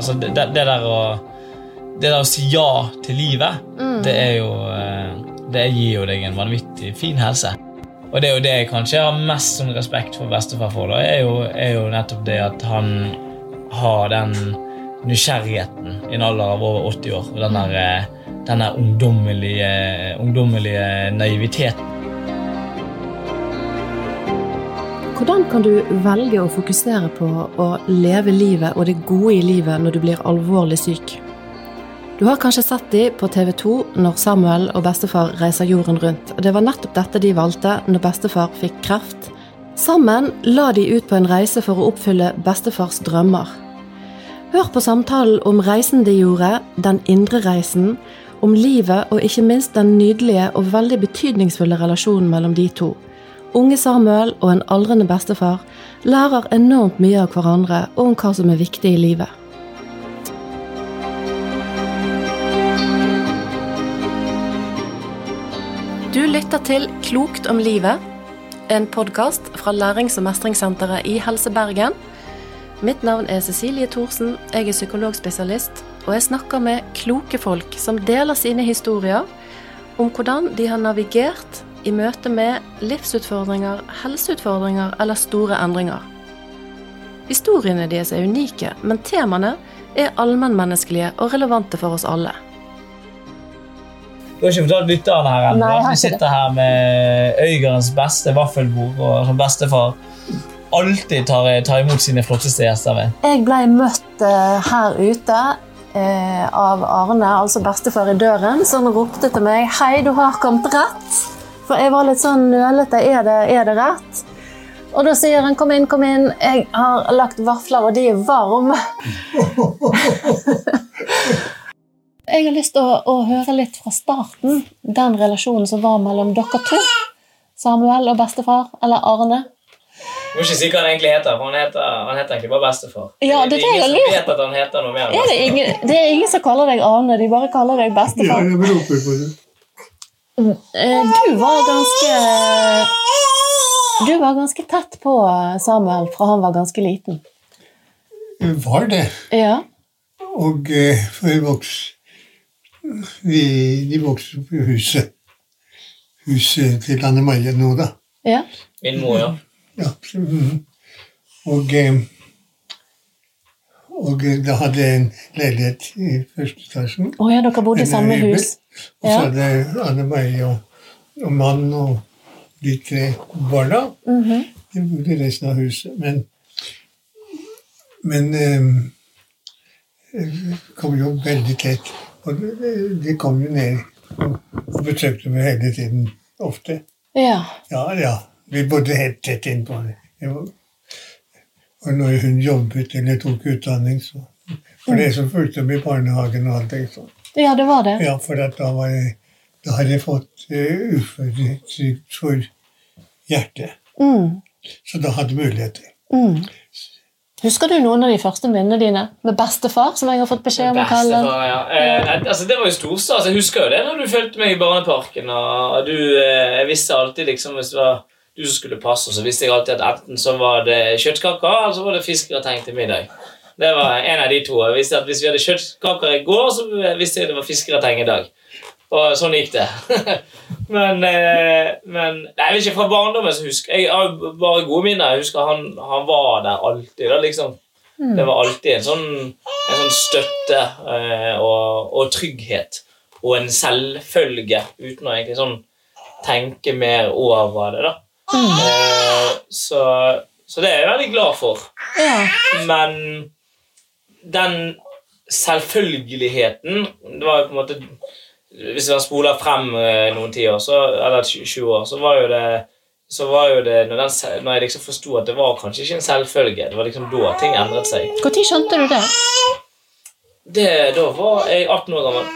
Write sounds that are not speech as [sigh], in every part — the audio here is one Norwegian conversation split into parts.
Altså, det, det, der å Det der å si ja til livet, det er jo eh, Det gir jo deg en vanvittig fin helse. Og det er jo det jeg kanskje har mest sånn respekt for bestefar for, da, er jo, er jo nettopp det at han har den nysgjerrigheten i en alder av over 80 år. Og den der, eh, den der ungdommelige, ungdommelige naiviteten. Hvordan kan du velge å fokusere på å leve livet og det gode i livet når du blir alvorlig syk? Du har kanskje sett de på TV 2 når Samuel og bestefar reiser jorden rundt. Det var nettopp dette de valgte når bestefar fikk kreft. Sammen la de ut på en reise for å oppfylle bestefars drømmer. Hør på samtalen om reisen de gjorde, den indre reisen, om livet og ikke minst den nydelige og veldig betydningsfulle relasjonen mellom de to. Unge Samuel og en aldrende bestefar lærer enormt mye av hverandre og om hva som er viktig i livet. Du lytter til Klokt om livet, en podkast fra Lærings- og mestringssenteret i Helse Bergen. Mitt navn er Cecilie Thorsen, jeg er psykologspesialist, og jeg snakker med kloke folk som deler sine historier om hvordan de har navigert i møte med livsutfordringer, helseutfordringer eller store endringer. Historiene deres er unike, men temaene er allmennmenneskelige og relevante for oss alle. Du har ikke fortalt lytterne her ennå vi sitter sitter her med Øygarens beste vaffelbord, og som bestefar alltid tar, tar imot sine flotteste gjester med. Jeg ble møtt eh, her ute eh, av Arne, altså bestefar i døren, som ropte til meg 'Hei, du har kommet rett'. For jeg var litt sånn nølete. Er det, er det rett? Og da sier han 'kom inn, kom inn', jeg har lagt vafler, og de er varme. [laughs] jeg har lyst til å, å høre litt fra starten, den relasjonen som var mellom dere to. Samuel og bestefar, eller Arne. Du må ikke si hva han egentlig heter, for han heter, han heter egentlig bare bestefar. Ja, det det er ingen som vet at han heter noe mer enn Er det, ingen, det er ingen som kaller deg Arne, de bare kaller deg bestefar. Ja, jeg roper på det. Eh, Du var ganske Du var ganske tett på Samuel fra han var ganske liten. Var det. Ja. Og eh, for jeg vokste vi, de vokste opp i huset. Huset til Anne Marie nå, da. ja. Min mor, ja. Ja, mhm. og, eh, og eh, da hadde jeg en leilighet i første etasjen. Å ja, dere bodde i samme hus. Og så er hadde Anne Marie og, og mann og de tre barna Mhm. de bodde i resten av huset. Men, men eh, kom jo veldig tett. Og de- kom jo ned og, besøkte meg hele tiden. Ofte. Ja. Ja, ja. Vi bodde helt tett innpå. Og når hun jobbet eller tok utdanning, så For det som fulgte med i barnehagen og alt det sånn. Ja, det var det. Ja, for at da, var jeg, da hadde jeg fått uh, uføretrygd for hjertet. Mm. Så da hadde jeg muligheter. Mm. Husker du noen av de første minnene dine med bestefar, som jeg har fått beskjed om å kalle den? Ja. Eh, altså, det var jo storstas. Jeg husker jo det når du fulgte meg i barneparken. Og du, eh, jeg visste alltid liksom, Hvis det var du som skulle passe, så visste jeg alltid at enten så var det kjøttkaker eller så var det fiskegrateng til middag. Det var en av de to. Jeg visste at Hvis vi hadde kjøttkaker i går, så visste jeg det var fiskegrateng i dag. Og sånn gikk det. [laughs] men, eh, men Nei, jeg vet ikke, Fra barndommen så husker jeg har bare gode minner. Jeg husker han, han var der alltid. da liksom det var alltid en sånn, en sånn støtte eh, og, og trygghet. Og en selvfølge, uten å egentlig sånn tenke mer over det. da. Eh, så, så det er jeg veldig glad for. Ja. Men den selvfølgeligheten det var jo på en måte Hvis man spoler frem eh, noen tiår, eller 20 år, så var jo det så var jo det, når, den, når jeg liksom forsto at det var kanskje ikke en selvfølge, det var liksom da ting endret seg. Når skjønte du det? Det, da var jeg 18 år gammel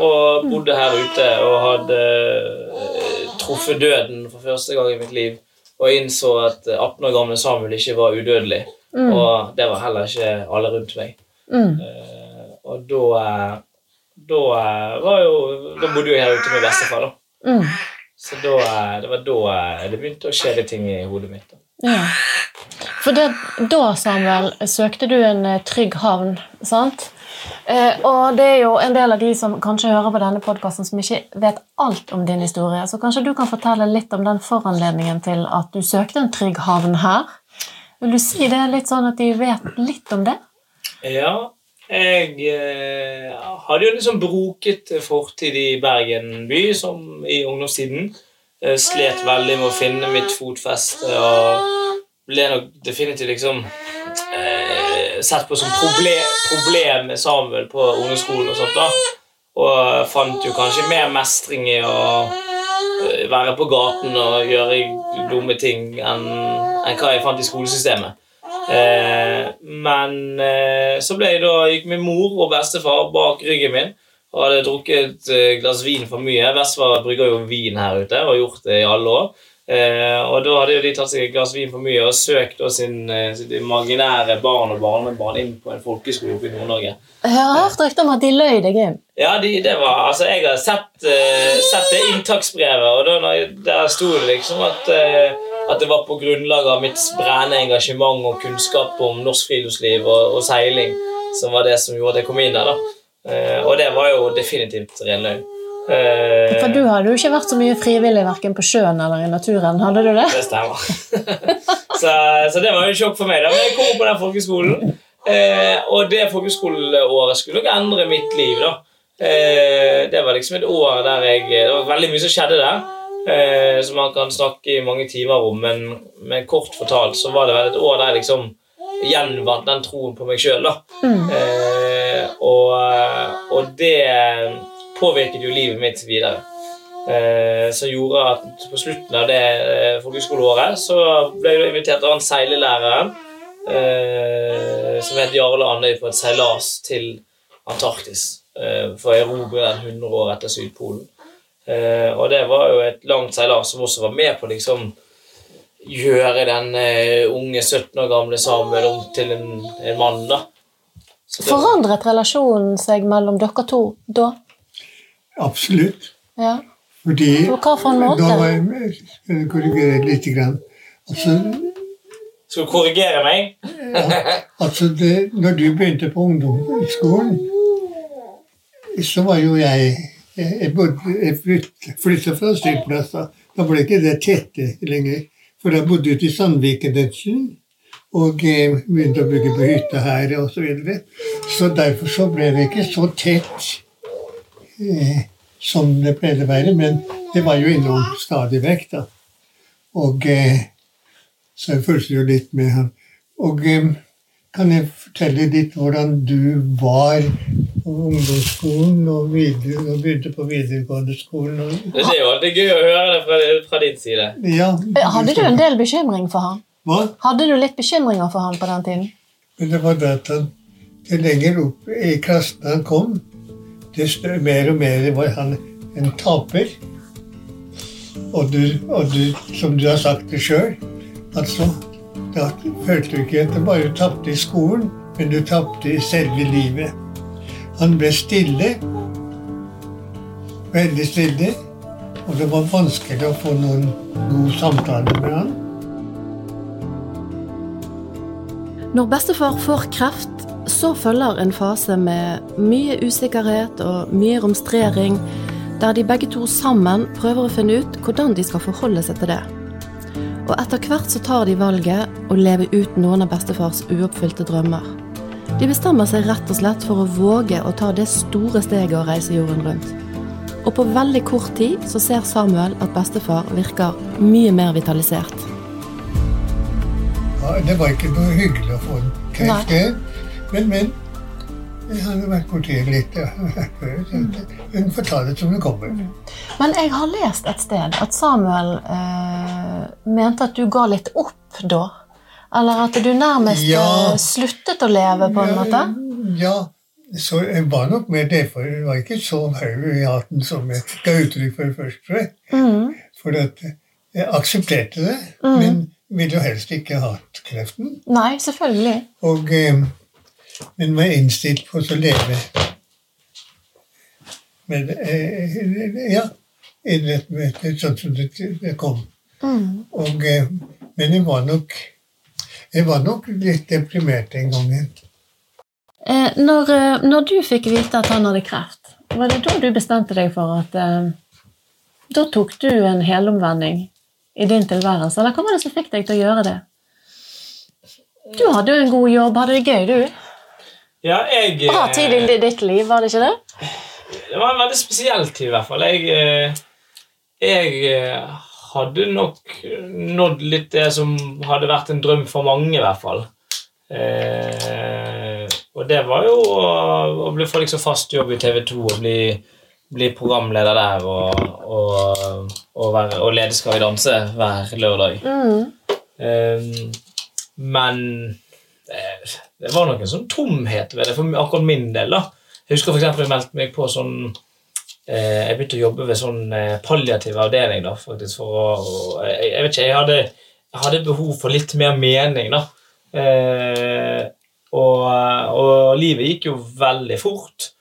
og bodde her ute og hadde eh, truffet døden for første gang i mitt liv. Og innså at 18 år gamle Samuel ikke var udødelig. Og det var heller ikke alle rundt meg. Mm. Uh, og da eh, Da eh, var jo Da bodde jo jeg her ute med bestefar, da. Mm. Så da, det var da det begynte å skje ting i hodet mitt. da. Ja. For det, da, Samuel, søkte du en trygg havn, sant? Eh, og det er jo en del av de som kanskje hører på denne podkasten, som ikke vet alt om din historie. Så kanskje du kan fortelle litt om den foranledningen til at du søkte en trygg havn her? Vil du si det litt sånn at de vet litt om det? Ja, jeg eh, hadde jo liksom broket fortid i Bergen by, som i ungdomstiden. Eh, slet veldig med å finne mitt fotfeste og ble nok definitivt liksom eh, sett på som problem, problem med Samuel på ungdomsskolen og sånt. da. Og fant jo kanskje mer mestring i å være på gaten og gjøre dumme ting enn en hva jeg fant i skolesystemet. Eh, men eh, så ble jeg da, gikk min mor og bestefar bak ryggen min og hadde drukket et glass vin for mye. Bestefar brygger jo vin her ute og har gjort det i alle år. Eh, og da hadde jo de tatt seg et glass vin for mye og søkt da sin, eh, sitt imaginære barn og barnebarn inn på en folkeskole oppe i Nord-Norge. Jeg har hørt rykter om at de løy deg inn. Ja, de, det var, altså Jeg har sett, eh, sett det inntaksbrevet, og da, der sto det liksom at, eh, at det var på grunnlag av mitt brennende engasjement og kunnskap om norsk friluftsliv og, og, seiling som var det som gjorde at jeg kom inn der. da. Uh, og det var jo definitivt ren løgn. Eh, For du hadde jo ikke vært så mye frivillig verken på sjøen eller i naturen? hadde du det? Det stemmer. [laughs] så, så, det var jo sjokk for meg. da, Men jeg kom på den folkeskolen, eh, og det folkeskoleåret skulle nok endre mitt liv. da. Eh, det var liksom et år der jeg Det var veldig mye som skjedde der. Eh, som man kan snakke i mange timer om, men, men, kort fortalt så var det vel et år der jeg liksom gjenvant den troen på meg sjøl. Mm. Eh, og, og det påvirket jo livet mitt videre. Eh, som gjorde at på slutten av det eh, folkehøyskoleåret så ble jeg invitert av en seilelæreren eh, som het Jarle Andøy på et seilas til Antarktis eh, for å erobre den 100 år etter Sydpolen. Eh, og det var jo et langt seilas som også var med på liksom gjøre den uh, unge 17 år gamle Samuel om til en, en mann. da. Forandret relasjonen seg mellom dere to da? Absolutt. Ja. Fordi På hva for en måte? Da må jeg korrigere litt. Grann. Altså, skal du korrigere meg? ja, altså det, når du begynte på ungdomsskolen, så var jo jeg Jeg, bodde, jeg flytta fra asylplass. Da. da ble ikke det tette lenger. For jeg bodde ute i Sandviken og eh, begynte å bygge på hytta her osv. Så, videre. så derfor så ble det ikke så tett eh, som det pleide å være. Men det var jo innom stadig vekk, da. Og eh, så jeg følte jo litt med han. Og eh, kan jeg fortelle litt hvordan du var på ungdomsskolen og, videre, og begynte på videregående skolen? Og... Det er jo alltid gøy å høre det fra, fra din side. Ja, Hadde du en del bekymring for han? Hva? Hadde du litt bekymringer for han på den tiden? Men det var det at han, det lenger opp i klassen han kom, desto mer og mer var han en taper. Og du, og du som du har sagt det sjøl, altså Da følte du ikke at du bare tapte i skolen, men du tapte i selve livet. Han ble stille. Veldig stille. Og det var vanskelig å få noen god samtale med han. Når bestefar får kreft, så følger en fase med mye usikkerhet og mye romstrering, der de begge to sammen prøver å finne ut hvordan de skal forholde seg til det. Og etter hvert så tar de valget å leve ut noen av bestefars uoppfylte drømmer. De bestemmer seg rett og slett for å våge å ta det store steget å reise jorden rundt. Og på veldig kort tid så ser Samuel at bestefar virker mye mer vitalisert. Ja, det var ikke noe hyggelig å få en kreft. Men, men. Jeg har vært borti litt før. [laughs] Hun får ta det som det kommer. Men jeg har lest et sted at Samuel eh, mente at du ga litt opp da. Eller at du nærmest ja. Eh, sluttet å leve, på en ja, måte? Ja, så jeg var nok med det, for jeg var ikke så høy i hatten som jeg ga uttrykk for først. For, mm. for jeg aksepterte det, mm. men ville jo helst ikke hatt kreften. Nei, selvfølgelig. Og... Eh, men var innstilt på å leve men, ja, Ja, sånn som det, kom. Mm. Og, eh, men jeg var nok Jeg var nok litt deprimert en gang. Eh, når, eh, når du fikk vite at han hadde kreft, var det da du bestemte deg for at eh, Da tok du en helomvending i din tilværelse, eller hva var det som fikk deg til å gjøre det? Du hadde jo en god jobb, hadde det gøy, du? Ja, jeg Bra tid i ditt liv, var det ikke det? Det var en veldig spesiell tid, i hvert fall. Jeg, eh, jeg eh, hadde nok nådd litt det som hadde vært en drøm for mange, i hvert fall. Eh, og det var jo å, å bli, få liksom fast jobb i TV 2 og bli, bli programleder der og, og, og, være, og lede Skal vi danse hver lørdag. Mm. Eh, men eh, det var noen sånn tomhet ved det for akkurat min del. da. Jeg husker eksempel jeg meldte meg på sånn eh, Jeg begynte å jobbe ved sånn eh, palliativ avdeling. da, faktisk, for å, og, jeg, jeg vet ikke, jeg hadde, jeg hadde behov for litt mer mening. da. Eh, og, og livet gikk jo veldig fort.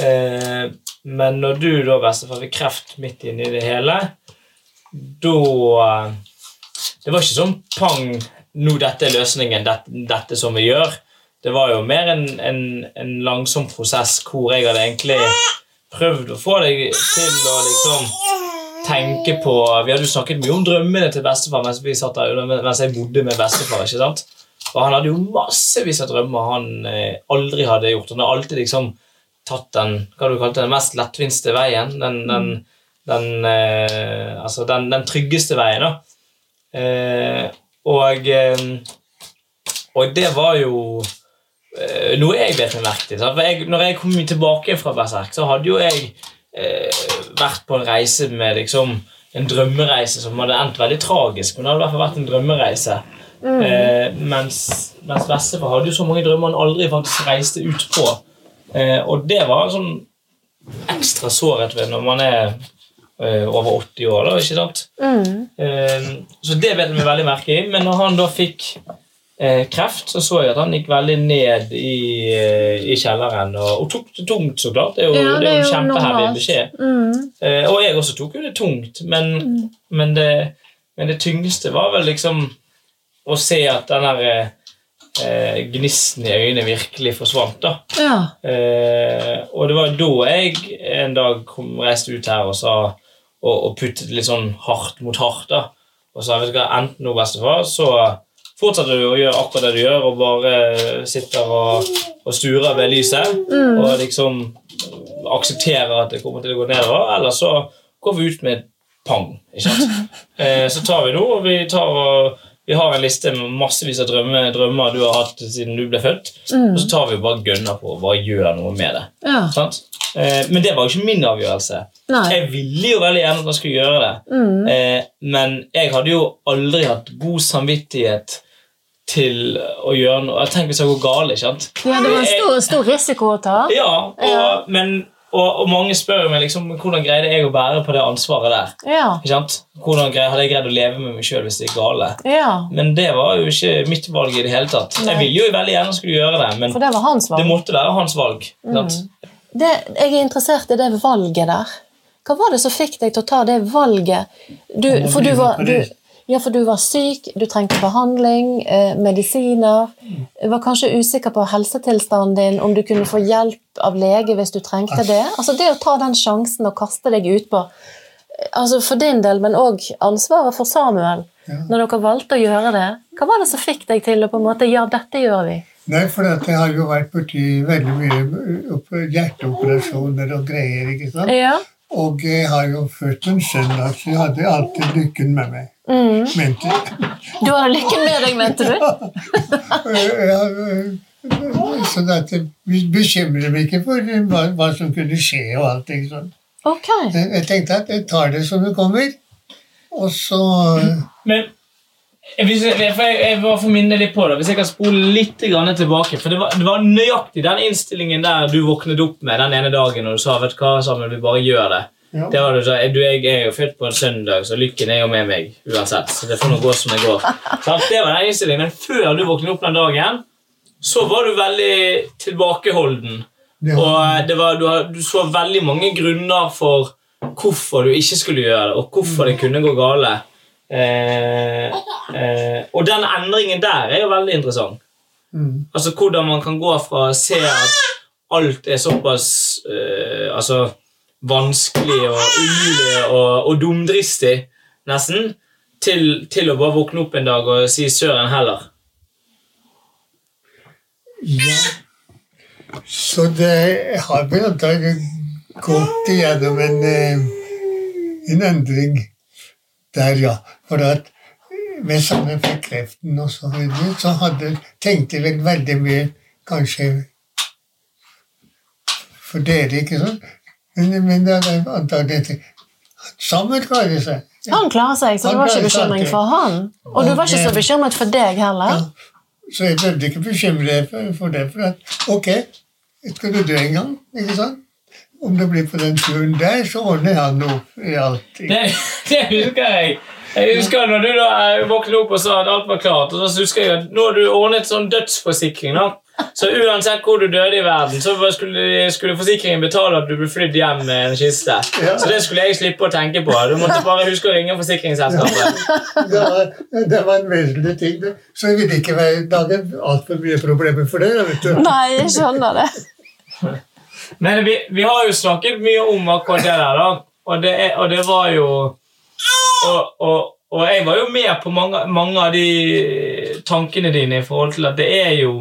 Eh, men når du da, bestefar, fikk kreft midt inni det hele, da Det var ikke sånn pang, nå dette er løsningen, dette, dette som vi gjør. Det var jo mer en, en, en langsom prosess hvor jeg hadde egentlig prøvd å få deg til å liksom tenke på Vi hadde jo snakket mye om drømmene til bestefar mens, vi satt der, mens jeg bodde med bestefar. ikke sant? Og han hadde jo massevis av drømmer han eh, aldri hadde gjort. Han hadde alltid liksom tatt den hva du kalte den mest lettvinste veien. Den, den, den, eh, altså den, tryggeste veien. da. Eh, og, eh, og det var jo noe jeg bet meg merke til. når jeg kom tilbake fra Berserk, så hadde jo jeg eh, vært på en reise med liksom en drømmereise som hadde endt veldig tragisk. Men det hadde i hvert fall vært en drømmereise. Eh, mens, mens hadde jo så mange drømmer han aldri faktisk reiste ut på. Eh, og det var en sånn ekstra sårhet ved når man er eh, over 80 år. da, ikke sant? Mm. Eh, så det bet jeg meg veldig merke i. Men når han da fikk eh, kreft, så så jeg at han gikk veldig ned i, eh, i kjelleren. Og, og tok det tungt, så klart. Det er jo, Ja, det er jo en kjempeheavy beskjed. Mm. Eh, og jeg også tok jo det tungt, men, men, det, men det tyngste var vel liksom å se at den der eh, eh, gnisten i øynene virkelig forsvant. da. Ja. Eh, og det var da jeg en dag kom, reiste ut her og sa og, og puttet litt sånn hardt mot hardt. da. Og sa vet du hva, enten nå, bestefar, så fortsetter du å gjøre akkurat det du gjør, og bare sitter og, og sturer ved lyset, og liksom aksepterer at det kommer til å gå nedover, eller så går vi ut med pang. ikke sant? [laughs] Eh, så tar vi nå, og vi tar og vi har en liste med massevis av drømmer, drømmer du har hatt siden du ble født. Og så tar vi jo bare gønner på og bare gjør noe med det. ja. Sant? Eh, men det var jo ikke min avgjørelse. Nei. Jeg ville jo veldig gjerne at han skulle gjøre det. Mm. Eh, men jeg hadde jo aldri hatt god samvittighet til å gjøre noe Tenk hvis det går galt. ikke sant? Ja, det var en stor, stor risiko å ta. Ja, og, Ja. Men, og, og mange spør meg liksom, hvordan greide jeg å bære på det ansvaret der. Ja. Ikke sant? Hvordan greide, hadde jeg greid å leve med meg sjøl hvis det gikk galt? ja. Men det var jo ikke mitt valg i det hele tatt. Nei. Jeg ville jo veldig gjerne skulle gjøre det, men For det var hans det måtte være hans valg. Mm. Sant? Det, jeg er interessert i det valget der. Hva var det som fikk deg til å ta det valget? Du, for, du var, du. Ja, for du var syk, du trengte behandling, eh, medisiner. Var kanskje usikker på helsetilstanden din, om du kunne få hjelp av lege hvis du trengte det. Altså Det å ta den sjansen og kaste deg utpå, altså for din del, men òg ansvaret for Samuel, Ja. når dere valgte å gjøre det, hva var det som fikk deg til å på en måte Ja, dette gjør vi. Nei, for jeg har jo vært borti veldig mye hjerteoperasjoner og greier. ikke sant? Ja. Og jeg har jo født en sønn, så jeg hadde alltid lykken med meg. Mm. Mente jeg. Du har lykken med deg, mente du? Sånn at jeg bekymrer meg ikke for hva, hva som kunne skje og alt. ikke sant? Ok. Jeg jeg tenkte at jeg tar det som det kommer, og så Men hvis jeg, for jeg, jeg var for minne litt på det, hvis jeg kan spole litt grann tilbake For det var, det var nøyaktig den innstillingen der du våknet opp med den ene dagen og du sa vet hva, Samuel, vi bare gjør det. Ja. Det har du du, jeg er jo født på en søndag, så lykken er jo med meg uansett. Så det får nå gå som det går. Det var den innstillingen. Men før du våknet opp den dagen, så var du veldig tilbakeholden. Ja. Og eh, det var, du, har- du så veldig mange grunner for hvorfor du ikke skulle gjøre det, og hvorfor det kunne gå gale. Eh, eh, og den endringen der er jo veldig interessant. Mm. Altså Hvordan man kan gå fra å se at alt er såpass eh, altså, vanskelig og umulig og, og dumdristig, nesten, til, til å bare våkne opp en dag og si 'søren heller'. Ja. Så det har vel antakelig gått igjennom en, eh, en endring der, ja. For at med samme kreften og så videre, så hadde, tenkte jeg veldig mye kanskje for dere, ikke sant? Men, men det er antagelig Sammen klarer seg. Han klarer seg, så det Han var ikke bekymring for han. Og du var ikke så bekymret for deg heller? Ja. Så jeg behøvde ikke bekymre meg for, for det. For at ok, skal du dø en gang, ikke sant? Om det blir på den turen der, så ordner han noe i alt. Det, det husker jeg. Jeg husker når du da eh, våknet opp og sa at alt var klart, og så husker jeg at nå har du ordnet sånn dødsforsikring. da. Så uansett hvor du døde i verden, så skulle, skulle forsikringen betale at du ble flydd hjem med en kiste. Ja. Så det skulle jeg slippe å tenke på. Du måtte bare huske å ringe forsikringsselskapet. [laughs] Det var, det var en vesentlig ting. det. Så jeg ville ikke lage altfor mye problemer for det. vet du. Nei, jeg skjønner det. [laughs] Men vi, vi har jo snakket mye om akkurat det der, da. Og det, er, og det var jo og, og, og jeg var jo med på mange, mange av de tankene dine i forhold til at det er jo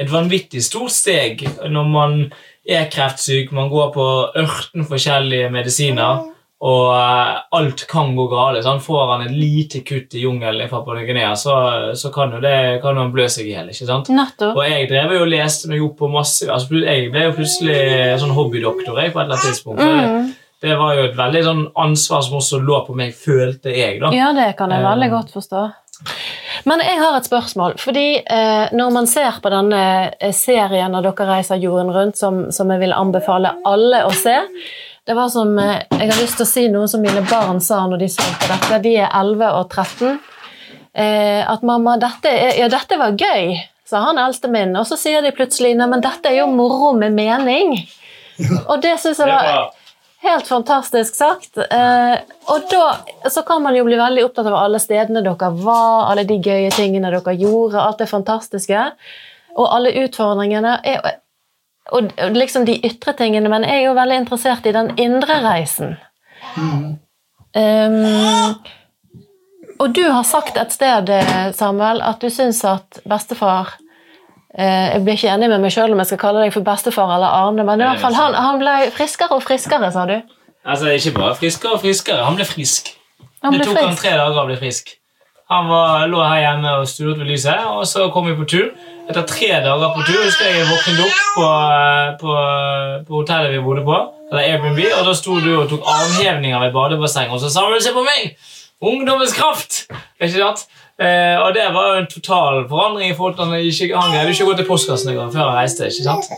et vanvittig stort steg når man er kreftsyk, man går på ørten forskjellige medisiner, og eh, alt kan gå galt. Sånn. Får han et lite kutt i jungelen i Papua Ny-Guinea, så, så kan jo det kan han blø seg i hjel. Og jeg drev jo og leste meg opp på masse altså, Jeg ble jo plutselig sånn hobbydoktor jeg, på et eller annet tidspunkt. Mm. Det, det var jo et veldig sånn ansvar som også lå på meg, følte jeg. da. Ja, det kan jeg veldig Um, godt forstå. Men jeg har et spørsmål. fordi eh, Når man ser på denne eh, serien når dere reiser jorden rundt, som, som jeg vil anbefale alle å se Det var som eh, Jeg har lyst til å si noe som mine barn sa når de så på dette. De er 11 og 13. Eh, at 'mamma, dette, ja, dette var gøy', sa han eldste min. Og så sier de plutselig 'nei, men dette er jo moro med mening'. [laughs] Og det syns jeg var Helt fantastisk sagt. Eh, og da så kan man jo bli veldig opptatt av alle stedene dere var, alle de gøye tingene dere gjorde, alt det fantastiske. Og alle utfordringene. Og, liksom de ytre tingene, men jeg er jo veldig interessert i den indre reisen. Um, og du har sagt et sted, eh, Samuel, at du syns at bestefar Jeg blir ikke enig med meg sjøl om jeg skal kalle deg for bestefar eller Arne, men i hvert fall han, han ble friskere og friskere, sa du. Altså, Ikke bare friskere og friskere, han ble frisk. Han det tok tok han tre dager å bli frisk. Han var, lå her hjemme og sturet ved lyset, og så kom vi på tur. Etter tre dager på tur husker jeg jeg våknet opp på, på, på hotellet vi bodde på, eller Airbnb, og da sto du og tok armhevninger ved badebassenget, og så sa du 'se på meg'! Ungdommens kraft! Ikke sant? Eh, og det var jo en total forandring. i forhold til Han, ikke, han greide ikke å gå til postkassen engang før han reiste. ikke sant?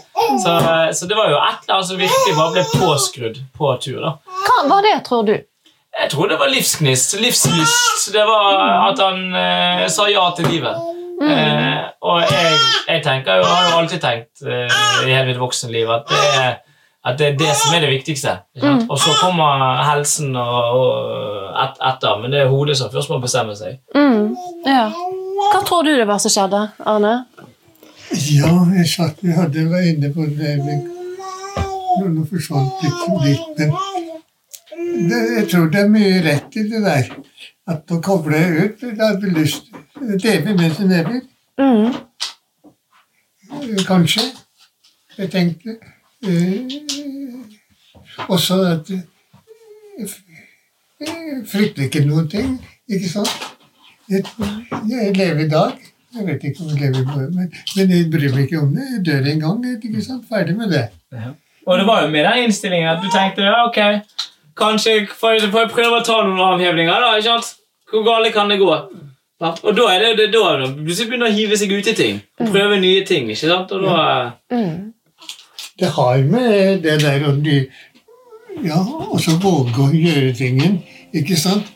Så, så det var jo et eller annet som virkelig bare ble påskrudd på tur. da. Hva var det, tror du? Jeg tror det var livsgnist, livslyst. Det var at han eh, sa ja til livet. Eh, og jeg, jeg tenker jo, har jo alltid tenkt eh, i hele mitt voksenliv at det er, at det er det som er det viktigste. sant? Og så kommer helsen og, og et, etter, men det er hodet som først må bestemme seg. Mm, ja. Hva tror du det var som skjedde, Arne? Ja, jeg satt vi hadde var inne på det men Nå forsvant litt, litt men det, jeg tror det er mye rett i det der. At å koble ut Jeg hadde lyst til å leve mens du lever. Mm, Kanskje. Jeg tenkte. Eh, også at eh, jeg frykter ikke noen ting. Ikke sant? Jeg, jeg lever i dag. Jeg vet ikke om jeg lever i morgen, men, men jeg bryr meg ikke om det. Jeg dør en gang. ikke sant? Ferdig med det. Og det var jo med den innstillingen at du tenkte ja, ok, kanskje får jeg, får jeg prøve å ta noen avhevninger. da, ikke sant? Hvor galt kan det gå? Og da er det, det er da plutselig begynner å hive seg ut i ting. Og prøve nye ting. ikke sant? Og da... mm. Det har med det der å de, Ja, og så våge å gjøre tingen, ikke sant?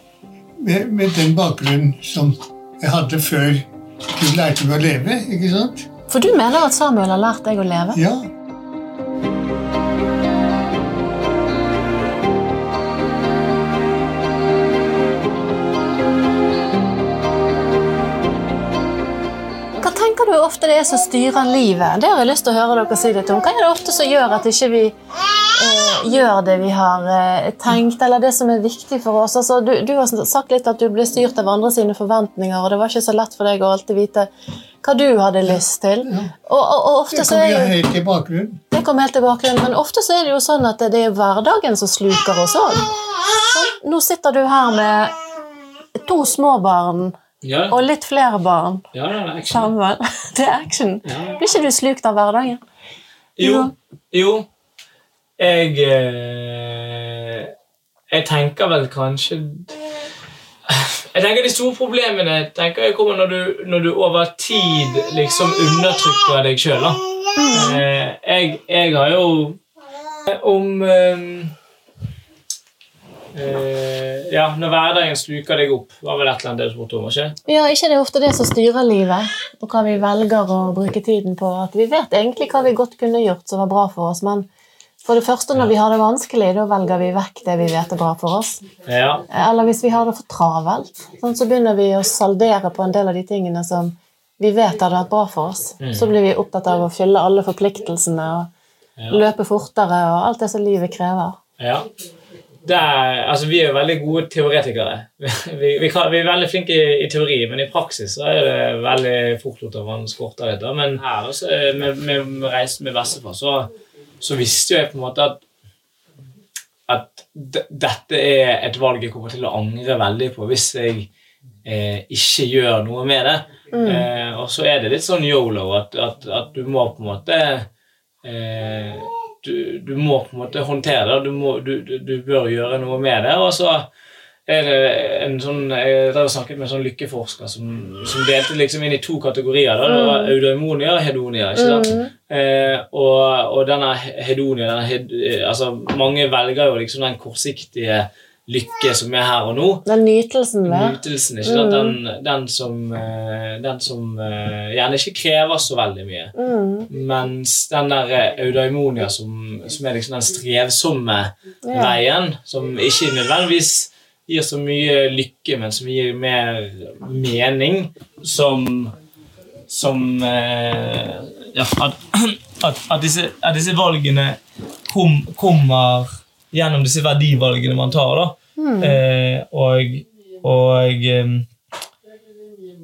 Med, med den bakgrunnen som jeg hadde før du lærte meg å leve, ikke sant? For du mener at Samuel har lært deg å leve? Ja. Tenker du ofte det er som styrer livet? Det har jeg lyst til å høre dere si litt om. Hva er det ofte som gjør at ikke vi eh, gjør det vi har eh, tenkt, eller det som er viktig for oss? Altså, du, du har sagt litt at du ble styrt av andre sine forventninger, og det var ikke så lett for deg å alltid vite hva du hadde lyst til. Og, og, og ofte Det jo jo helt i bakgrunnen. det kom helt til bakgrunnen, men ofte så er det jo sånn at det er hverdagen som sluker oss òg. Nå sitter du her med to små barn Ja, og litt flere barn ja det er action. sammen. [laughs] Det er action. Ja. Blir ikke du slukt av hverdagen? Jo, jo. Jeg eh, Jeg tenker vel kanskje [laughs] Jeg tenker De store problemene tenker jeg kommer når du, når du over tid liksom undertrykker deg sjøl. Eh, jeg, jeg har jo Om eh, Ja, når hverdagen sluker deg opp, var vel et eller annet det du spurte om? ikke? Ja, ikke det er ofte det som styrer livet, og hva vi velger å bruke tiden på. At vi vet egentlig hva vi godt kunne gjort som var bra for oss, men for det første, når vi har det vanskelig, da velger vi vekk det vi vet er bra for oss. Ja, Eller hvis vi har det for travelt, sånn, så begynner vi å saldere på en del av de tingene som vi vet hadde vært bra for oss. Så blir vi opptatt av å fylle alle forpliktelsene og Ja. løpe fortere og alt det som livet krever. Ja. Det er, altså, vi er jo veldig gode teoretikere. [laughs] Vi, vi, kan, vi er veldig flinke i, i teori, men i praksis så er det veldig fort gjort at man skorter litt. Men her også, med, med, med reisen med bestefar, så, så visste jo jeg på en måte at at dette er et valg jeg kommer til å angre veldig på hvis jeg eh, ikke gjør noe med det. Eh, og så er det litt sånn yolo at, at, at du må på en måte eh, du, du må på en måte håndtere det, du, må, du, du, bør gjøre noe med det. Og så er det en sånn Jeg har snakket med en sånn lykkeforsker som, som delte liksom inn i to kategorier. Da. Det var eudaimonia og hedonia. ikke sant? Eh, og, og denne hedonia denne hed, eh, altså Mange velger jo liksom den kortsiktige lykke som er her og nå. Den nytelsen det. Nytelsen, ikke sant? Den, den som, eh, den som eh, gjerne ikke krever så veldig mye. mm. Mens den der eh, eudaimonia, som, som er liksom den strevsomme Ja. veien, som ikke nødvendigvis gir så mye lykke, men som gir mer mening, som Som Ja, at, [clears throat] at, at, disse, at disse valgene kom, kommer gjennom disse verdivalgene man tar, da. Eh, og og eh,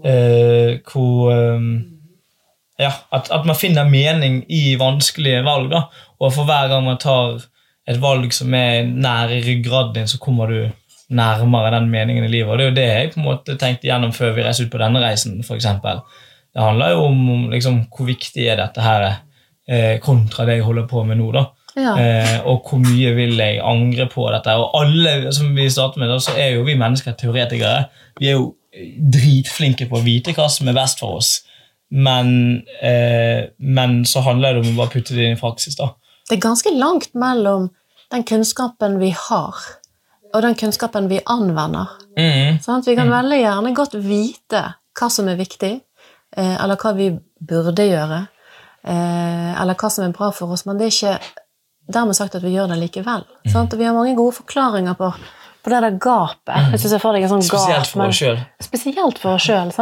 eh, hvor eh, ja, at, at man finner mening i vanskelige valg. da, Og for hver gang man tar et valg som er nær ryggraden din, så kommer du nærmere den meningen i livet. Og Det er jo det jeg på en måte tenkte gjennom før vi reiste ut på denne reisen. For eksempel. det handler jo om, om liksom, hvor viktig er dette her eh, kontra det jeg holder på med nå. da. Ja. Eh, og hvor mye vil jeg angre på dette. Og alle, som vi startet med, så er jo vi mennesker teoretikere. Vi er jo dritflinke på å vite hva som er best for oss. Men, eh, men så handler det om å bare putte det inn i praksis. da. Det er ganske langt mellom den kunnskapen vi har, og den kunnskapen vi anvender. Mm. Sånn Vi kan veldig gjerne godt vite hva som er viktig, eh, eller hva vi burde gjøre, eh, eller hva som er bra for oss, men det er ikke dermed sagt at vi gjør det likevel. Og vi har mange gode forklaringer på, på det der gapet. En sånn Spesielt gap, for. Spesielt for oss sjøl.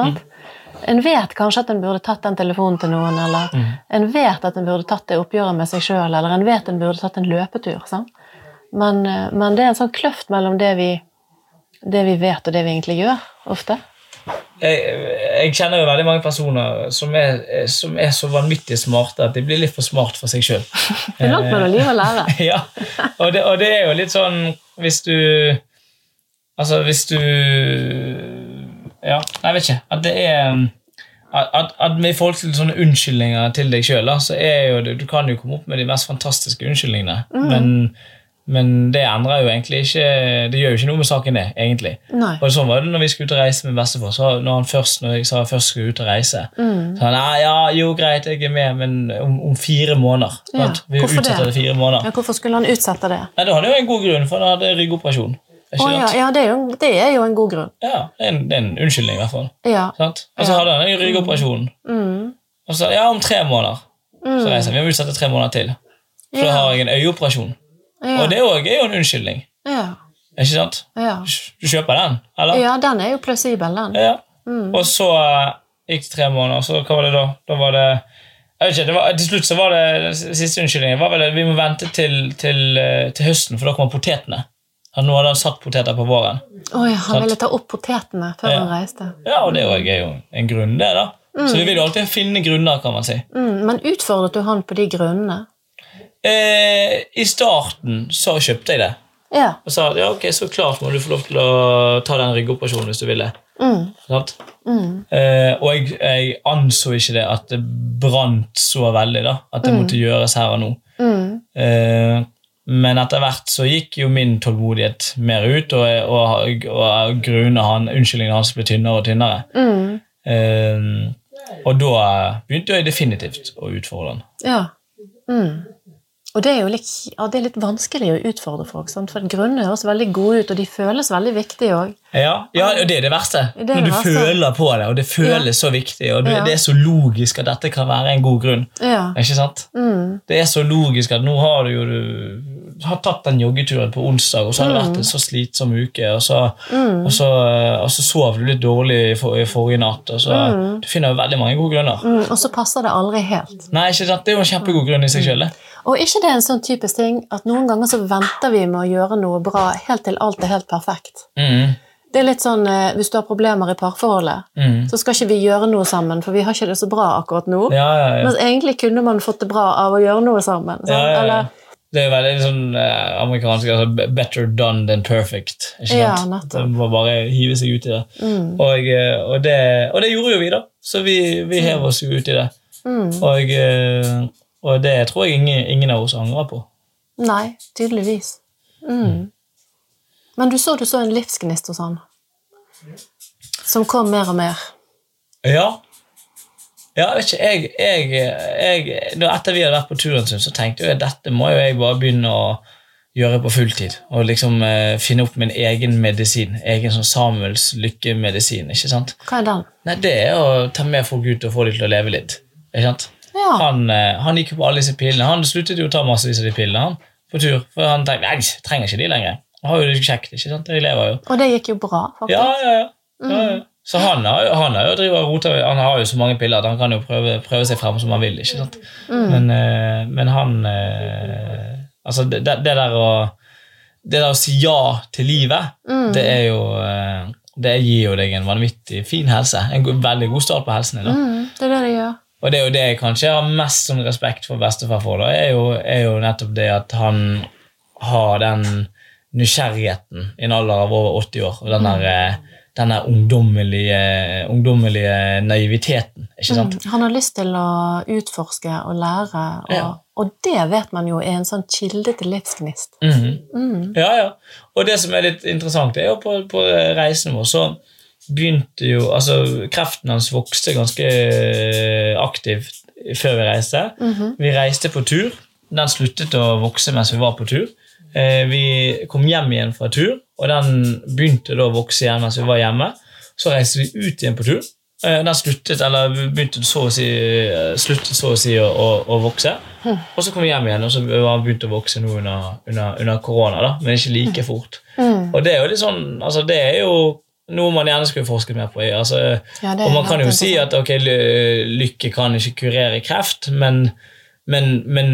En vet kanskje at en burde tatt den telefonen til noen, eller en vet at en burde tatt det oppgjøret med seg sjøl, eller en vet en burde tatt en løpetur. Sant? Men, eh, men det er en sånn kløft mellom det vi, det vi vet, og det vi egentlig gjør, ofte. Jeg, jeg kjenner jo veldig mange personer som er, som er så vanvittig smarte at de blir litt for smart for seg sjøl. [laughs] Det er langt mellom liv og lære. [laughs] ja, og det, og det er jo litt sånn hvis du Altså, hvis du Ja, jeg vet ikke. At det er at, at, med forhold til sånne unnskyldninger til deg sjøl, så er jo det, du kan jo komme opp med de mest fantastiske unnskyldningene. Men, men det endrer jo egentlig ikke Det gjør jo ikke noe med saken, det, egentlig. Nei. Og sånn var det når vi skulle ut og reise med bestefar. Så når han først, når jeg sa først skulle ut og reise, så han «Nei, ja, jo greit, jeg er med, men om, om fire måneder. Ja. Vi hvorfor det? det fire måneder. Ja, hvorfor skulle han utsette det? Nei, Da hadde jo en god grunn, for han hadde ryggoperasjon. Oh, ja, ja det, er jo, det er jo en god grunn. Ja, det er en, det er en unnskyldning, i hvert fall. Ja. Sant? Og så hadde han en ryggoperasjon. Mm. Og så ja, om tre måneder så reiser vi. Vi må utsette tre måneder til. For da har jeg en øyeoperasjon. Ja. Og det òg er jo en unnskyldning. Ja. Ikke sant? Ja. Du kjøper den, eller? ja, den er jo plausibel, den. Ja. Mm. Og så Gikk det tre måneder, så hva var det da? Da var det jeg vet ikke, det var, Til slutt så var det siste unnskyldningen var vel at vi må vente til, til, eh, til høsten, for da kommer potetene. Han nå hadde han satt poteter på våren. Oi, han Sant. ville ta opp potetene før Ja. han reiste. Ja, og det er jo- en grunn, det. da. Så vi vil jo alltid finne grunner, kan man si. Mm, men utfordret du han på de grunnene? Eh, I starten så kjøpte jeg det. Ja. Og sa ja, ok, så klart må du få lov til å ta den ryggoperasjonen hvis du vil det. Mm, mm, Eh, og jeg, jeg anså ikke det at det brant så veldig, da. At det måtte gjøres her og nå. mm, Eh, men etter hvert så gikk jo min tålmodighet mer ut, og, og, og gruene han, unnskyldningene hans ble tynnere og tynnere. mm. Eh, og da begynte jeg definitivt å utfordre han. Ja. Mm. Og det er jo litt, ja, det er litt vanskelig å utfordre folk, sant? for grunnene høres veldig gode ut, og de føles veldig viktige òg. Ja, ja, det er det verste. Det er Når det du verste. føler på det, og det føles så viktig, og det er så logisk at dette kan være en god grunn. Ja. Ikke sant? Mm. Det er så logisk at nå har du jo du har tatt den joggeturen på onsdag, og så har det vært en så slitsom uke, og så, Mm. og så, og så sov du litt dårlig i, for, i forrige natt. Og så, Du finner jo veldig mange gode grunner. Mm. Og så passer det aldri helt. Nei, ikke sant? Det er jo en kjempegod grunn i seg sjøl. Og ikke det er en sånn typisk ting at noen ganger så venter vi med å gjøre noe bra helt til alt er helt perfekt. Mm, Det er litt sånn eh, hvis du har problemer i parforholdet, mm. så skal ikke vi gjøre noe sammen, for vi har ikke det så bra akkurat nå. Ja, ja, ja. Mens egentlig kunne man fått det bra av å gjøre noe sammen. Eller, Det er veldig sånn eh, amerikansk altså, Better done than perfect. Ikke Ja, sant? nettopp. Man må bare hive seg ut i det. mm, Og, eh, og, det, og det gjorde jo vi, da. Så vi, vi hev oss jo ut i det. mm. Og, og det tror jeg ingen, ingen av oss angrer på. Nei, tydeligvis. Mm. Men du så du så en livsgnist hos han, som kom mer og mer. Ja. Ja, vet ikke, jeg, jeg, jeg da Etter vi hadde vært på turen, så tenkte jeg dette må jo jeg bare begynne å gjøre på fulltid. Og liksom eh, finne opp min egen medisin. Egen sånn Samuels lykkemedisin. ikke sant? Hva er den? Nei, Det er å ta med folk ut og få dem til å leve litt. ikke sant? Ja. Han, eh, han gikk jo på alle disse pillene. Han sluttet jo å ta massevis av de pillene han, på tur. For han tenkte nei, jeg trenger ikke de lenger. Jeg har jo det kjekt. ikke sant? Jeg lever jo. Og det gikk jo bra, faktisk. Ja, ja, ja. ja, ja. Så han har, jo- han har og Han har jo så mange piller at han kan jo prøve, prøve seg frem som han vil. ikke sant? Men, eh, men han eh, Altså, det, det der å Det der å si ja til livet, Mm. det er jo Det gir jo deg en vanvittig fin helse. En veldig god start på helsen din. Mm, det er det det gjør. Og det er jo det jeg kanskje har mest sånn respekt for bestefar for, da, er jo, er jo nettopp det at han har den nysgjerrigheten i en alder av over 80 år. Og den der, eh, den ungdommelige, ungdommelige naiviteten. ikke sant? Mm. Han har lyst til å utforske og lære, og, Ja. og det vet man jo er en sånn kilde til livsgnist. Mhm. Mm. Ja, ja. Og det som er litt interessant, er jo på, på reisen vår så begynte jo Altså, kreften hans vokste ganske eh, aktivt før vi reiste. Mhm. Vi reiste på tur. Den sluttet å vokse mens vi var på tur. Eh, Vi kom hjem igjen fra tur, og den begynte da å vokse igjen mens vi var hjemme. Så reiste vi ut igjen på tur. Eh, Den sluttet, eller begynte så å si, sluttet så å si å, å, å vokse. Og så kom vi hjem igjen, og så har den begynt å vokse nå under, under, under korona. da, Men ikke like fort. Mm. Og det er jo litt sånn, altså det er jo noe man gjerne skulle forsket mer på. altså Ja, og man kan jo si at ok, lykke kan ikke kurere kreft, men, men, men,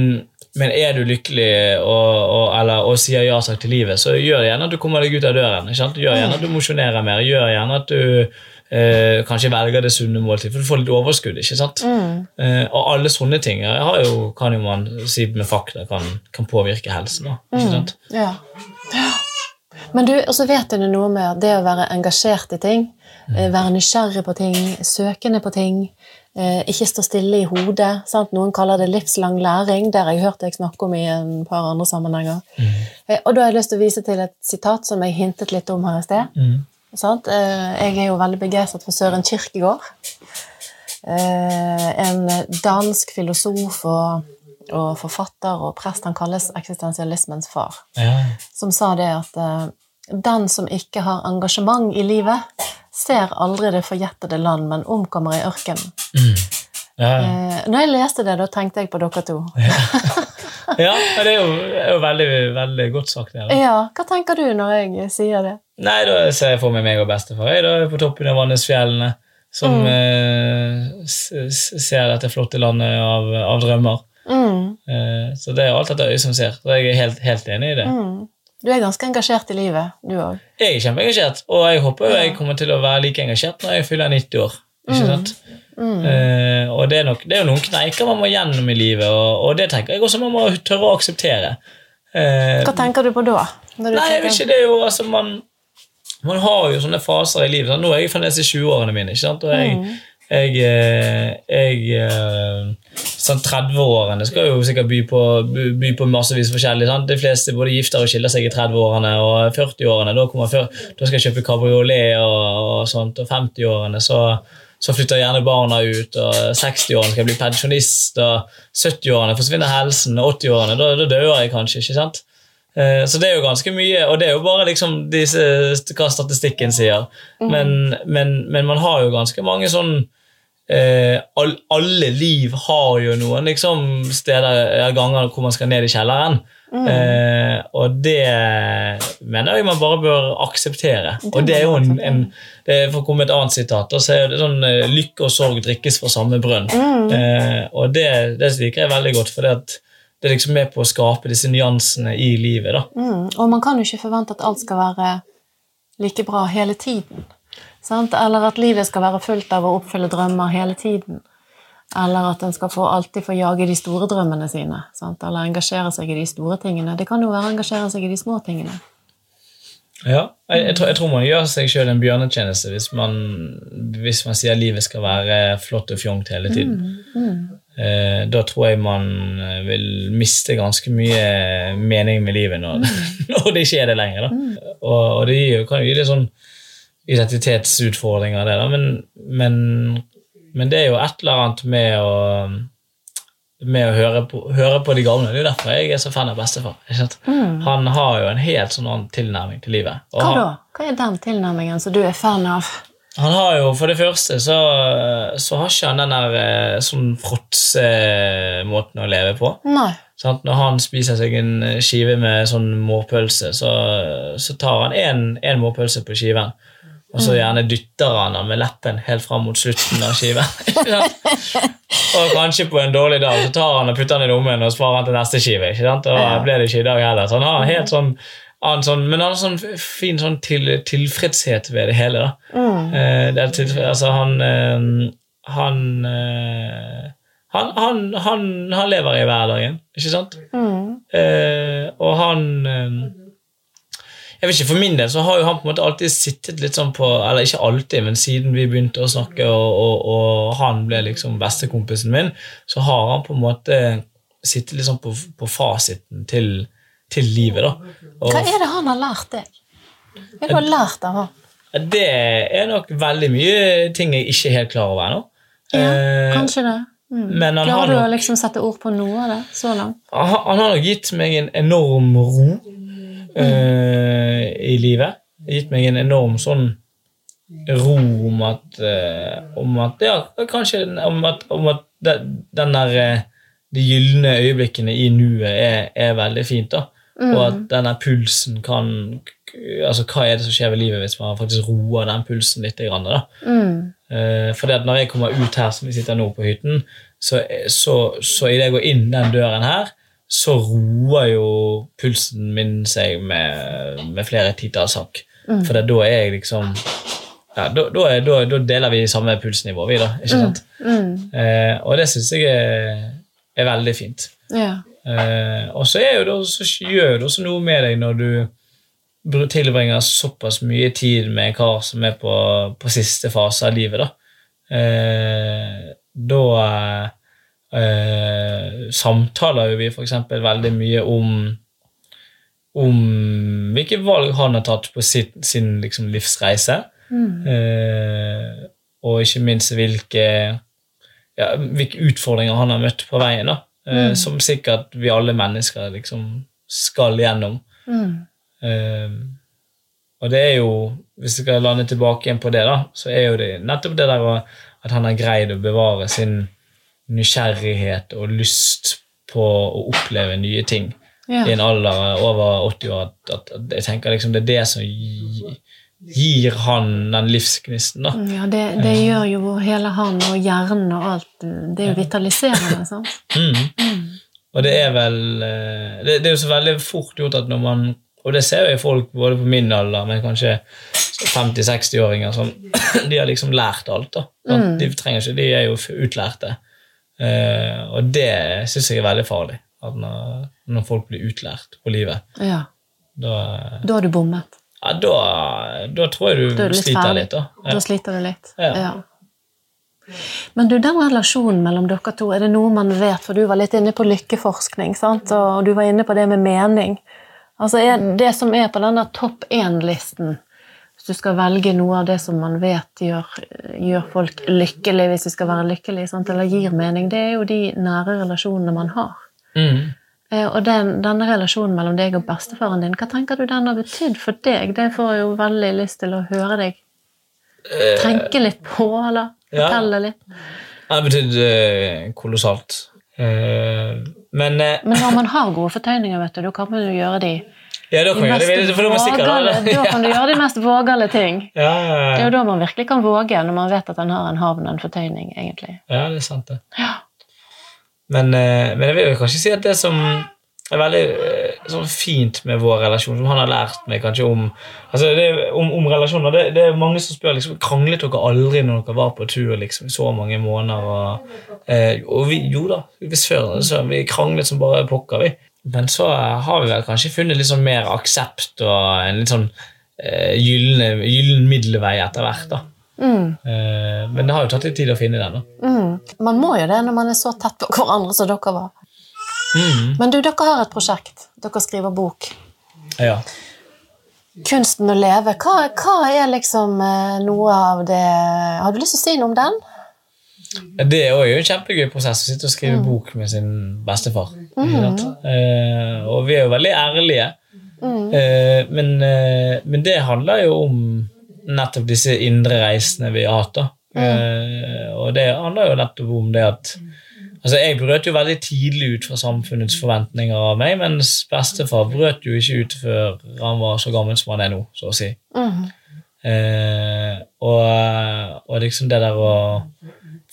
men er du lykkelig og, og, eller, og sier ja takk til livet, så gjør gjerne at du kommer deg ut av døren. Gjør gjerne at du mosjonerer mer. Gjør gjerne at du eh, kanskje velger det sunne måltid, for du får litt overskudd. ikke sant? Mm. Eh, og alle sånne ting har jo, kan jo man si med fakta kan, kan påvirke helsen. da, ikke sant? Ja. Ja. Men du, og så vet du noe med det å være engasjert i ting, eh, være nysgjerrig på ting, søkende på ting, eh, ikke stå stille i hodet. Sant? Noen kaller det livslang læring, det har jeg hørt deg snakke om i en par andre sammenhenger. Mm. Og da har jeg lyst til å vise til et sitat som jeg hintet litt om her i sted. Mm. Sant? Eh, Jeg er jo veldig begeistret for Søren Kierkegaard. Eh, En dansk filosof og, og forfatter og prest. Han kalles eksistensialismens far. Ja. Som sa det at eh, den som ikke har engasjement i livet, ser aldri det forjettede land, men omkommer i ørkenen. Mm. Ja. Eh, når jeg leste det, da tenkte jeg på dere to. ja, [laughs] ja det er jo, er jo veldig, veldig godt sagt. Det. Ja, Hva tenker du når jeg sier det? Nei, da ser jeg for meg meg og bestefar. Jeg da er på toppen av Vannesfjellene. som eh, s- s- ser dette flotte landet av, av drømmer. Mm. Eh, så det er alt et øye som ser. Så jeg er helt, helt enig i det. Mm. Du er ganske engasjert i livet, du òg. Jeg er kjempeengasjert, og jeg håper jo jeg kommer til å være like engasjert når jeg fyller 90 år. Ikke sant? Eh, og det er, nok, det er jo noen kneiker man må gjennom i livet, og, og det tenker jeg også man må tørre å akseptere. Uh, Hva tenker du på da? Nei, tenker- ikke, det jo altså man, man har jo sånne faser i livet. Sant? Nå er jeg fremdeles i 20-årene mine. ikke sant? Og jeg, jeg, eh, jeg eh, sånn 30-årene skal jo sikkert by på, by på massevis forskjellig. Sant? De fleste både gifter og skiller seg i 30-årene, og 40-årene da, da skal jeg kjøpe kabriolet og, og sånt, og 50-årene så, så flytter gjerne barna ut, og 60-årene skal jeg bli pensjonist, og 70-årene forsvinner helsen, og 80-årene da, da dør jeg kanskje. ikke sant? Eh, Så det er jo ganske mye, og det er jo bare liksom disse, hva statistikken sier. Men, men, men man har jo ganske mange sånn eh, all, Alle liv har jo noen liksom steder eh, ganger hvor man skal ned i kjelleren. Eh, og det mener jeg man bare bør akseptere. og det er jo en, en det er For å komme med et annet sitat, så er det sånn eh, lykke og sorg drikkes fra samme brønn. Eh, og det, det liker jeg veldig godt, for det, det er liksom med på å skape disse nyansene i livet. Mm. Og man kan jo ikke forvente at alt skal være like bra hele tiden. Sant? Eller at livet skal være fullt av å oppfylle drømmer hele tiden. Eller at en skal få, alltid få jage de store drømmene sine. Sant? Eller engasjere seg i de store tingene. Det kan jo være å engasjere seg i de små tingene. Ja, jeg, jeg, tror, jeg tror man gjør seg sjøl en bjørnetjeneste hvis man, hvis man sier livet skal være flott og fjongt hele tiden. Eh, da tror jeg man eh, vil miste ganske mye mening med livet når, [laughs] når det ikke er det lenger. Da. Og, og det gir, kan jo gi litt sånn identitetsutfordringer, det, da. Men, men, men det er jo et eller annet med å med å høre på, høre på de gamle. Det er jo derfor jeg er så fan av bestefar. Sant? Han har jo en helt sånn annen tilnærming til livet. Og Hva da? Hva er den tilnærmingen som du er fan av? han har jo, For det første så, så har ikke han den der eh, sånn fråtsemåten å leve på. Nei. Sånn, Når han spiser seg en skive med sånn mårpølse, så, så tar han én mårpølse på skiven. Og så gjerne dytter han han med leppen helt fram mot slutten av skiven. [laughs] [laughs] Og kanskje på en dårlig dag så tar han og putter han i lommen og sparer han til neste skive. Ikke sant? Og Ja. ble det ikke i dag heller. Så han har helt sånn, han sånn Men han har sånn fin sånn til, tilfredshet ved det hele. da. Eh, det til, altså han eh, han, eh, han, han, han han lever i hverdagen, ikke sant? Mm. Eh, og han eh, Jeg vet ikke, For min del så har jo han på en måte alltid sittet litt sånn på Eller ikke alltid, men siden vi begynte å snakke, og, og, og han ble liksom bestekompisen min, så har han på en måte sittet litt sånn på, på fasiten til, til livet. da. Og, Hva er det han har lært deg? Hva er det du har lært av ham? det er nok veldig mye ting jeg ikke er helt klar over ennå. Ja, Eh, kanskje det. Mm. men han har Klarer du å liksom sette ord på noe av det så langt? han, han har nok gitt meg en enorm ro eh, i livet. Det Gitt meg en enorm sånn ro om at, eh, om at Ja, kanskje om at, om at den der eh, De gylne øyeblikkene i nuet er, er veldig fint. da. Og at denne pulsen kan altså Hva er det som skjer ved livet hvis man faktisk roer den pulsen litt? Grann, da? Mm. Eh, For det at når jeg kommer ut her, som vi sitter nå på hytten, så, så, så idet jeg går inn den døren her, så roer jo pulsen min seg med, med flere titalls hakk. For da er jeg liksom ja, da, da, er, da, da deler vi samme pulsnivå, vi, da. Ikke sant? Mm. Eh, og det syns jeg er, er veldig fint. Ja. Eh, og så, er jo det, så gjør det også noe med deg når du tilbringer såpass mye tid med en kar som er på, på siste fase av livet. Da, eh, da eh, samtaler jo vi f.eks. veldig mye om om hvilke valg han har tatt på sitt, sin liksom, livsreise. Eh, og ikke minst hvilke, ja, hvilke utfordringer han har møtt på veien. da. Eh, Som sikkert vi alle mennesker liksom skal gjennom. Mm. Eh, og det er jo, hvis vi skal lande tilbake igjen på det, da, så er jo det nettopp det der at han har greid å bevare sin nysgjerrighet og lyst på å oppleve nye ting Ja. i en alder over 80 år. At, at, at jeg tenker liksom det er det som gi- gir han den livsgnisten, da. Ja, det, det gjør jo hele han og hjernen og alt. Det er jo vitaliserende. [laughs] sant? Mm. Og det er vel eh, det, det er jo så veldig fort gjort at når man Og det ser jeg folk både på min alder, men kanskje 50-60-åringer som De har liksom lært alt, da. Mm. De trenger ikke, de er jo utlærte. Eh, og det syns jeg er veldig farlig. Når, når folk blir utlært på livet, Ja, da, Da har du bommet. ja, da, da tror jeg du, du litt sliter ferdig. litt, da. Da sliter du litt. Ja. Men du, den relasjonen mellom dere to, er det noe man vet? For du var litt inne på lykkeforskning, sant? og du var inne på det med mening. Altså, Det som er på denne topp én-listen, hvis du skal velge noe av det som man vet gjør, gjør folk lykkelig, hvis de skal være lykkelige, sant? eller gir mening, det er jo de nære relasjonene man har. Mm. Eh, Og den, denne relasjonen mellom deg og bestefaren din, hva tenker du den har betydd for deg? Det får jeg jo veldig lyst til å høre deg tenke litt på, eller ja. fortelle litt. Det har betydd eh, kolossalt. Eh, men eh, Men når [laughs] man har gode fortøyninger, vet du, da kan man jo gjøre de, Ja, da kan de det, da vågale, av. da kan du gjøre de mest vågale ting. Ja, Det er jo da man virkelig kan våge, når man vet at en har en havn, og en fortøyning, egentlig. ja, det er sant, det. Ja. Men, eh, men jeg vil jo kanskje si at det som er veldig eh, sånn fint med vår relasjon, som han har lært meg kanskje om altså det, om, om relasjoner Det, det er mange som spør liksom, kranglet dere aldri når dere var på tur liksom, i så mange måneder. Og, eh, og vi, jo da, hvis før så vi kranglet som bare pokker, vi. Men så har vi vel kanskje funnet litt sånn mer aksept og en litt sånn eh, gyllen middelvei etter hvert. da. Mm, Eh, men det har jo tatt litt tid å finne den. da. mm. Man må jo det når man er så tett på hverandre som dere var. Mm, Men du, dere har et prosjekt. Dere skriver bok. ja. Kunsten å leve. Hva, hva er liksom eh, noe av det Har du lyst til å si noe om den? Det er jo en kjempegøy prosess å sitte og skrive bok med sin bestefar. Mm. Eh, og vi er jo veldig ærlige. Eh, men, eh, men det handler jo om nettopp disse indre reisene vi har hatt. da. Eh, og det handler jo nettopp om det at Altså, Jeg brøt jo veldig tidlig ut fra samfunnets forventninger av meg, mens bestefar brøt jo ikke ut før han var så gammel som han er nå, så å si. Mhm. Eh, og, og liksom det der å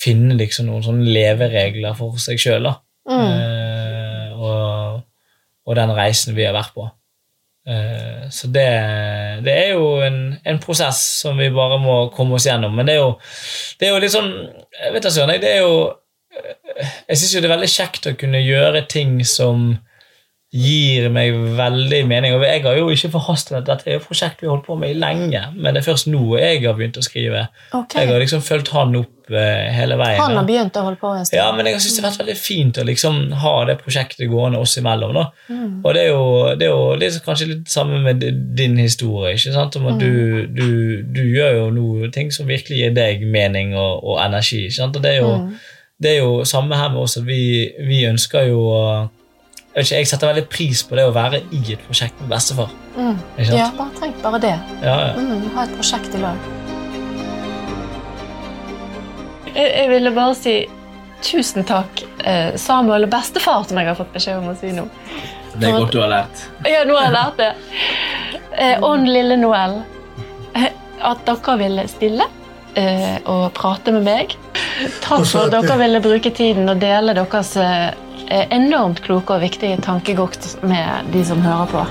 finne liksom noen sånne leveregler for seg sjøl, Mm. Eh, og, og den reisen vi har vært på. Eh, så det, det er jo en, en prosess som vi bare må komme oss gjennom. Men det er jo, det er jo litt sånn jeg vet jeg, det er jo Jeg syns jo det er veldig kjekt å kunne gjøre ting som gir meg veldig mening. Og jeg har jo ikke forhastet at dette er jo et prosjekt vi har holdt på med i lenge, men det er først nå jeg har begynt å skrive. Okay. Jeg har liksom fulgt han opp eh, hele veien. Han har begynt å holde på en stund. Ja, men jeg syns det har vært veldig fint å liksom ha det prosjektet gående oss imellom. da. Mm. Og det er jo, det er jo litt, kanskje litt samme med din historie. ikke sant? Om at Mm. du, du, du gjør jo noe ting som virkelig gir deg mening og, og energi. ikke sant? Og det er jo, Mm. det er jo samme her med oss. at Vi, vi ønsker jo å jeg, ikke, jeg setter veldig pris på det å være i et prosjekt med bestefar. Mm. Ja, bare tenk bare det. Ja, ja. Mm, ha et prosjekt i lag. Jeg, jeg ville bare si tusen takk, eh, Samuel og bestefar, som jeg har fått beskjed om å si nå. Det er godt du har lært. Ja, nå har jeg lært det. Eh, og lille Noel. Eh, At dere ville stille eh, og prate med meg. Takk for at dere ville bruke tiden og dele deres eh, enormt kloke og viktige tankegods med de som hører på.